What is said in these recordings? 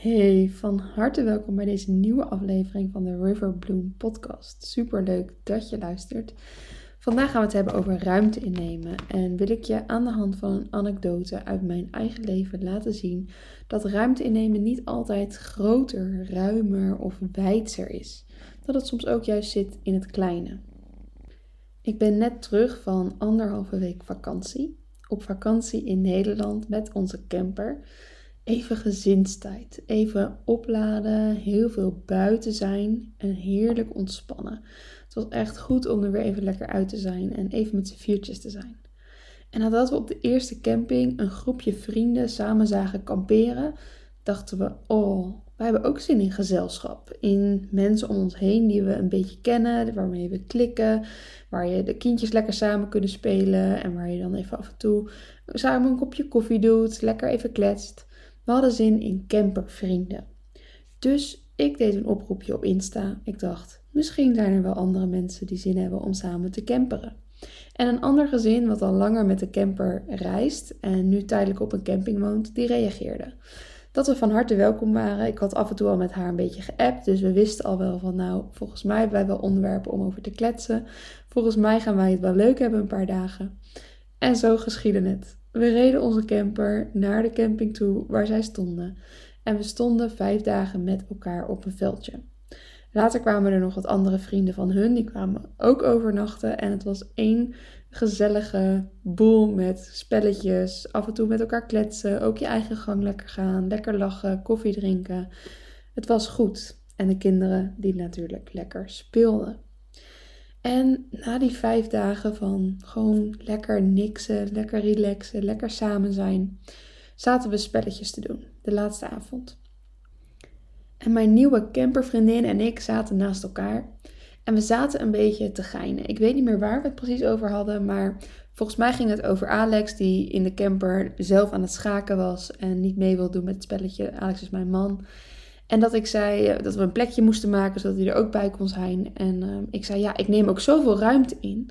Hey, van harte welkom bij deze nieuwe aflevering van de River Bloom podcast. Super leuk dat je luistert. Vandaag gaan we het hebben over ruimte innemen en wil ik je aan de hand van een anekdote uit mijn eigen leven laten zien dat ruimte innemen niet altijd groter, ruimer of wijdser is. Dat het soms ook juist zit in het kleine. Ik ben net terug van anderhalve week vakantie. Op vakantie in Nederland met onze camper even gezinstijd. Even opladen, heel veel buiten zijn en heerlijk ontspannen. Het was echt goed om er weer even lekker uit te zijn en even met z'n viertjes te zijn. En nadat we op de eerste camping een groepje vrienden samen zagen kamperen, dachten we: oh, wij hebben ook zin in gezelschap. In mensen om ons heen die we een beetje kennen, waarmee we klikken, waar je de kindjes lekker samen kunnen spelen en waar je dan even af en toe samen een kopje koffie doet, lekker even kletst. We hadden zin in campervrienden. Dus ik deed een oproepje op Insta. Ik dacht, misschien zijn er wel andere mensen die zin hebben om samen te camperen. En een ander gezin wat al langer met de camper reist en nu tijdelijk op een camping woont, die reageerde. Dat we van harte welkom waren. Ik had af en toe al met haar een beetje geappt, dus we wisten al wel van nou, volgens mij hebben wij wel onderwerpen om over te kletsen. Volgens mij gaan wij het wel leuk hebben een paar dagen. En zo geschiedde het. We reden onze camper naar de camping toe waar zij stonden. En we stonden vijf dagen met elkaar op een veldje. Later kwamen er nog wat andere vrienden van hun. Die kwamen ook overnachten. En het was één gezellige boel met spelletjes. Af en toe met elkaar kletsen. Ook je eigen gang lekker gaan. Lekker lachen. Koffie drinken. Het was goed. En de kinderen die natuurlijk lekker speelden. En na die vijf dagen van gewoon lekker niksen, lekker relaxen, lekker samen zijn, zaten we spelletjes te doen, de laatste avond. En mijn nieuwe campervriendin en ik zaten naast elkaar. En we zaten een beetje te geinen. Ik weet niet meer waar we het precies over hadden, maar volgens mij ging het over Alex, die in de camper zelf aan het schaken was en niet mee wil doen met het spelletje. Alex is mijn man. En dat ik zei eh, dat we een plekje moesten maken zodat hij er ook bij kon zijn. En uh, ik zei, ja, ik neem ook zoveel ruimte in.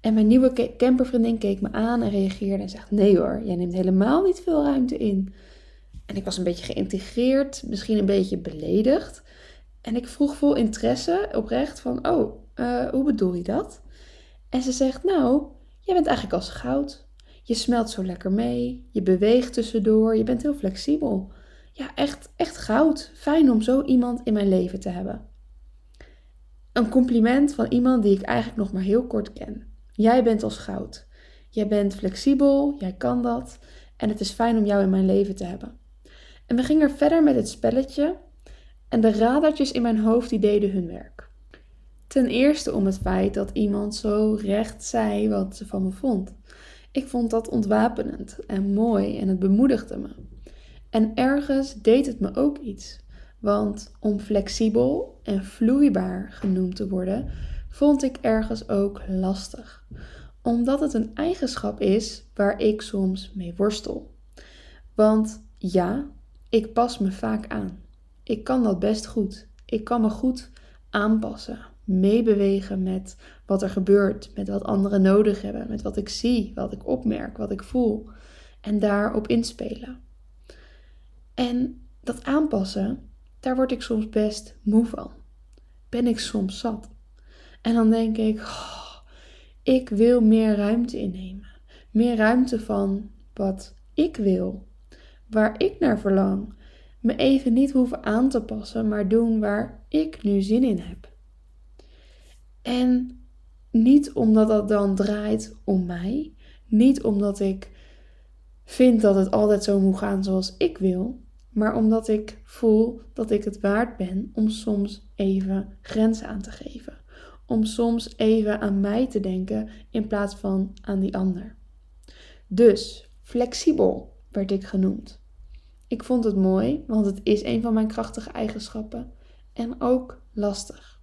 En mijn nieuwe campervriendin keek me aan en reageerde en zegt, nee hoor, jij neemt helemaal niet veel ruimte in. En ik was een beetje geïntegreerd, misschien een beetje beledigd. En ik vroeg vol interesse oprecht van, oh, uh, hoe bedoel je dat? En ze zegt, nou, jij bent eigenlijk als goud. Je smelt zo lekker mee, je beweegt tussendoor, je bent heel flexibel ja, echt, echt goud. Fijn om zo iemand in mijn leven te hebben. Een compliment van iemand die ik eigenlijk nog maar heel kort ken. Jij bent als goud. Jij bent flexibel, jij kan dat. En het is fijn om jou in mijn leven te hebben. En we gingen verder met het spelletje. En de radertjes in mijn hoofd die deden hun werk. Ten eerste om het feit dat iemand zo recht zei wat ze van me vond. Ik vond dat ontwapenend en mooi en het bemoedigde me. En ergens deed het me ook iets. Want om flexibel en vloeibaar genoemd te worden, vond ik ergens ook lastig. Omdat het een eigenschap is waar ik soms mee worstel. Want ja, ik pas me vaak aan. Ik kan dat best goed. Ik kan me goed aanpassen, meebewegen met wat er gebeurt, met wat anderen nodig hebben, met wat ik zie, wat ik opmerk, wat ik voel en daarop inspelen. En dat aanpassen, daar word ik soms best moe van. Ben ik soms zat. En dan denk ik, oh, ik wil meer ruimte innemen. Meer ruimte van wat ik wil. Waar ik naar verlang. Me even niet hoeven aan te passen, maar doen waar ik nu zin in heb. En niet omdat dat dan draait om mij. Niet omdat ik vind dat het altijd zo moet gaan zoals ik wil maar omdat ik voel dat ik het waard ben om soms even grenzen aan te geven. Om soms even aan mij te denken in plaats van aan die ander. Dus flexibel werd ik genoemd. Ik vond het mooi, want het is een van mijn krachtige eigenschappen en ook lastig.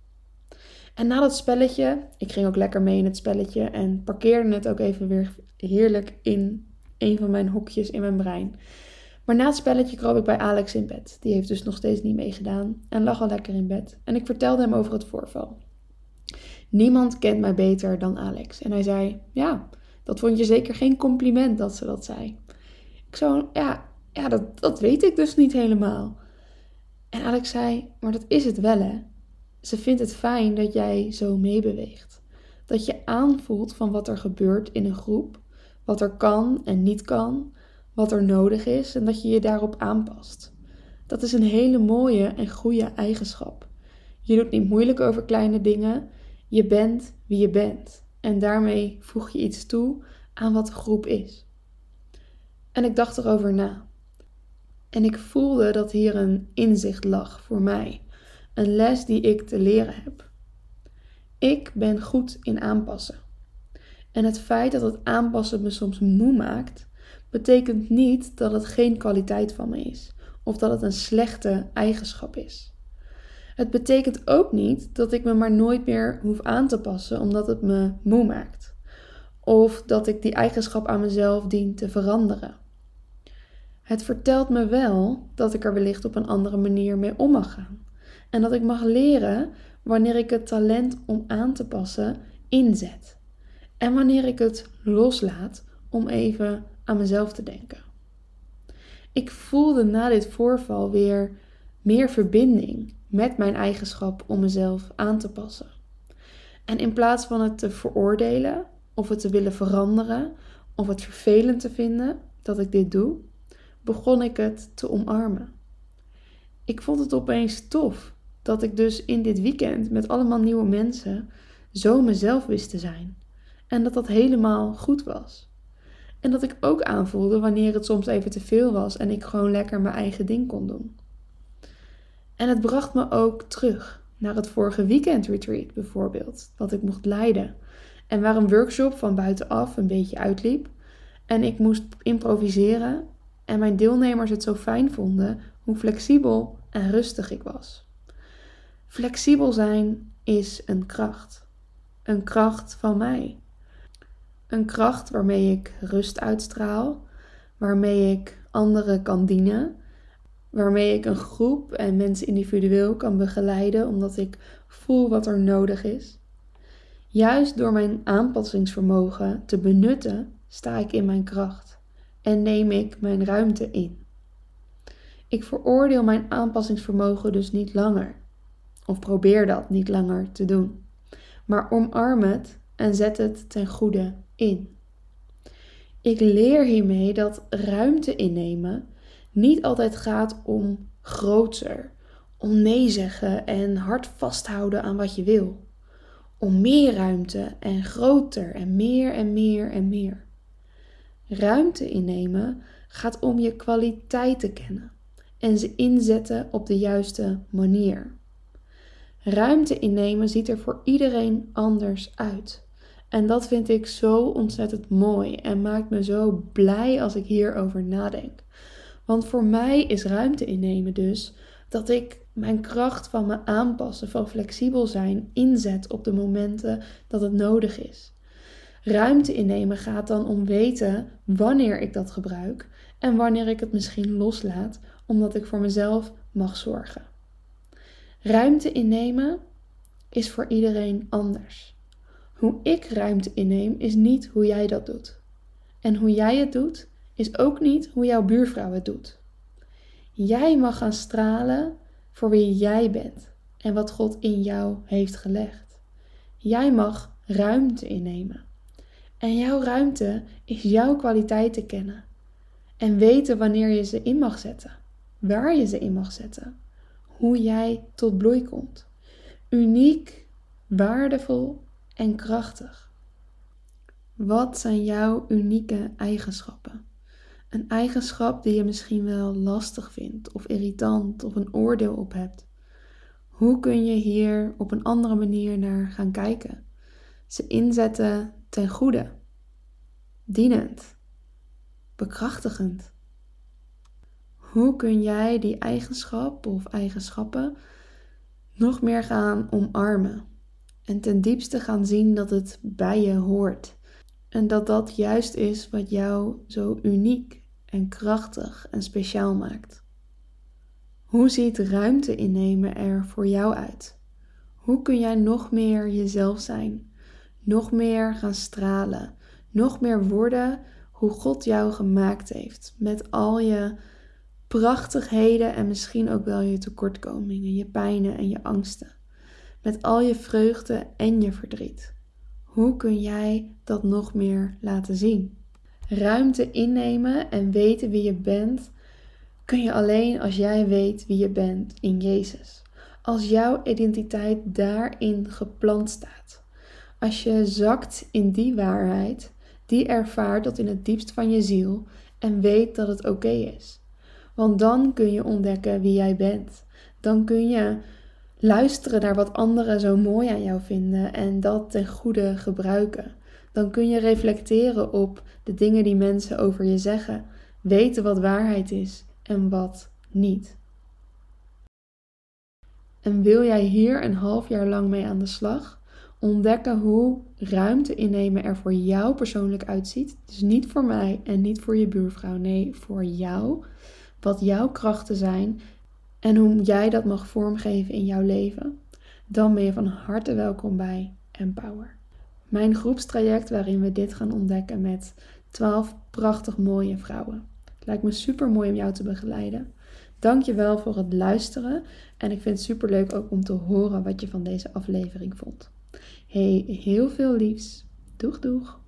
En na dat spelletje, ik ging ook lekker mee in het spelletje en parkeerde het ook even weer heerlijk in een van mijn hokjes in mijn brein. Maar na het spelletje kroop ik bij Alex in bed. Die heeft dus nog steeds niet meegedaan en lag al lekker in bed. En ik vertelde hem over het voorval. Niemand kent mij beter dan Alex. En hij zei: Ja, dat vond je zeker geen compliment dat ze dat zei. Ik zo, ja, ja dat, dat weet ik dus niet helemaal. En Alex zei: Maar dat is het wel, hè? Ze vindt het fijn dat jij zo meebeweegt. Dat je aanvoelt van wat er gebeurt in een groep, wat er kan en niet kan, wat er nodig is en dat je je daarop aanpast. Dat is een hele mooie en goede eigenschap. Je doet niet moeilijk over kleine dingen. Je bent wie je bent. En daarmee voeg je iets toe aan wat de groep is. En ik dacht erover na. En ik voelde dat hier een inzicht lag voor mij. Een les die ik te leren heb. Ik ben goed in aanpassen. En het feit dat het aanpassen me soms moe maakt, betekent niet dat het geen kwaliteit van me is of dat het een slechte eigenschap is. Het betekent ook niet dat ik me maar nooit meer hoef aan te passen omdat het me moe maakt. Of dat ik die eigenschap aan mezelf dien te veranderen. Het vertelt me wel dat ik er wellicht op een andere manier mee om mag gaan. En dat ik mag leren wanneer ik het talent om aan te passen inzet. En wanneer ik het loslaat om even aan mezelf te denken. Ik voelde na dit voorval weer meer verbinding met mijn eigenschap om mezelf aan te passen. En in plaats van het te veroordelen of het te willen veranderen of het vervelend te vinden dat ik dit doe, begon ik het te omarmen. Ik vond het opeens tof dat ik dus in dit weekend met allemaal nieuwe mensen zo mezelf wist te zijn. En dat dat helemaal goed was. En dat ik ook aanvoelde wanneer het soms even te veel was en ik gewoon lekker mijn eigen ding kon doen. En het bracht me ook terug naar het vorige weekend retreat bijvoorbeeld, dat ik mocht leiden. En waar een workshop van buitenaf een beetje uitliep. En ik moest improviseren en mijn deelnemers het zo fijn vonden hoe flexibel en rustig ik was. Flexibel zijn is een kracht. Een kracht van mij. Een kracht waarmee ik rust uitstraal, waarmee ik anderen kan dienen, waarmee ik een groep en mensen individueel kan begeleiden omdat ik voel wat er nodig is. Juist door mijn aanpassingsvermogen te benutten, sta ik in mijn kracht en neem ik mijn ruimte in. Ik veroordeel mijn aanpassingsvermogen dus niet langer, of probeer dat niet langer te doen, maar omarm het en zet het ten goede Ik leer hiermee dat ruimte innemen niet altijd gaat om groter, om nee zeggen en hard vasthouden aan wat je wil. Om meer ruimte en groter en meer en meer en meer. Ruimte innemen gaat om je kwaliteiten kennen en ze inzetten op de juiste manier. Ruimte innemen ziet er voor iedereen anders uit. En dat vind ik zo ontzettend mooi en maakt me zo blij als ik hierover nadenk. Want voor mij is ruimte innemen dus dat ik mijn kracht van me aanpassen, van flexibel zijn, inzet op de momenten dat het nodig is. Ruimte innemen gaat dan om weten wanneer ik dat gebruik en wanneer ik het misschien loslaat, omdat ik voor mezelf mag zorgen. Ruimte innemen is voor iedereen anders. Hoe ik ruimte inneem is niet hoe jij dat doet. En hoe jij het doet is ook niet hoe jouw buurvrouw het doet. Jij mag gaan stralen voor wie jij bent en wat God in jou heeft gelegd. Jij mag ruimte innemen. En jouw ruimte is jouw kwaliteiten kennen. En weten wanneer je ze in mag zetten. Waar je ze in mag zetten. Hoe jij tot bloei komt. Uniek, waardevol en krachtig. Wat zijn jouw unieke eigenschappen? Een eigenschap die je misschien wel lastig vindt of irritant of een oordeel op hebt. Hoe kun je hier op een andere manier naar gaan kijken? Ze inzetten ten goede, dienend, bekrachtigend. Hoe kun jij die eigenschap of eigenschappen nog meer gaan omarmen en ten diepste gaan zien dat het bij je hoort en dat dat juist is wat jou zo uniek en krachtig en speciaal maakt. Hoe ziet ruimte innemen er voor jou uit? Hoe kun jij nog meer jezelf zijn? Nog meer gaan stralen? Nog meer worden hoe God jou gemaakt heeft met al je prachtigheden en misschien ook wel je tekortkomingen, je pijnen en je angsten. Met al je vreugde en je verdriet. Hoe kun jij dat nog meer laten zien? Ruimte innemen en weten wie je bent kun je alleen als jij weet wie je bent in Jezus. Als jouw identiteit daarin geplant staat. Als je zakt in die waarheid, die ervaart tot in het diepst van je ziel en weet dat het oké is. Want dan kun je ontdekken wie jij bent. Dan kun je luisteren naar wat anderen zo mooi aan jou vinden en dat ten goede gebruiken. Dan kun je reflecteren op de dingen die mensen over je zeggen, weten wat waarheid is en wat niet. En wil jij hier een half jaar lang mee aan de slag? Ontdekken hoe ruimte innemen er voor jou persoonlijk uitziet. Dus niet voor mij en niet voor je buurvrouw. Nee, voor jou. Wat jouw krachten zijn en hoe jij dat mag vormgeven in jouw leven. Dan ben je van harte welkom bij Empower. Mijn groepstraject waarin we dit gaan ontdekken met 12 prachtig mooie vrouwen. Het lijkt me super mooi om jou te begeleiden. Dank je wel voor het luisteren en ik vind het super leuk ook om te horen wat je van deze aflevering vond. Hey, heel veel liefs. Doeg doeg.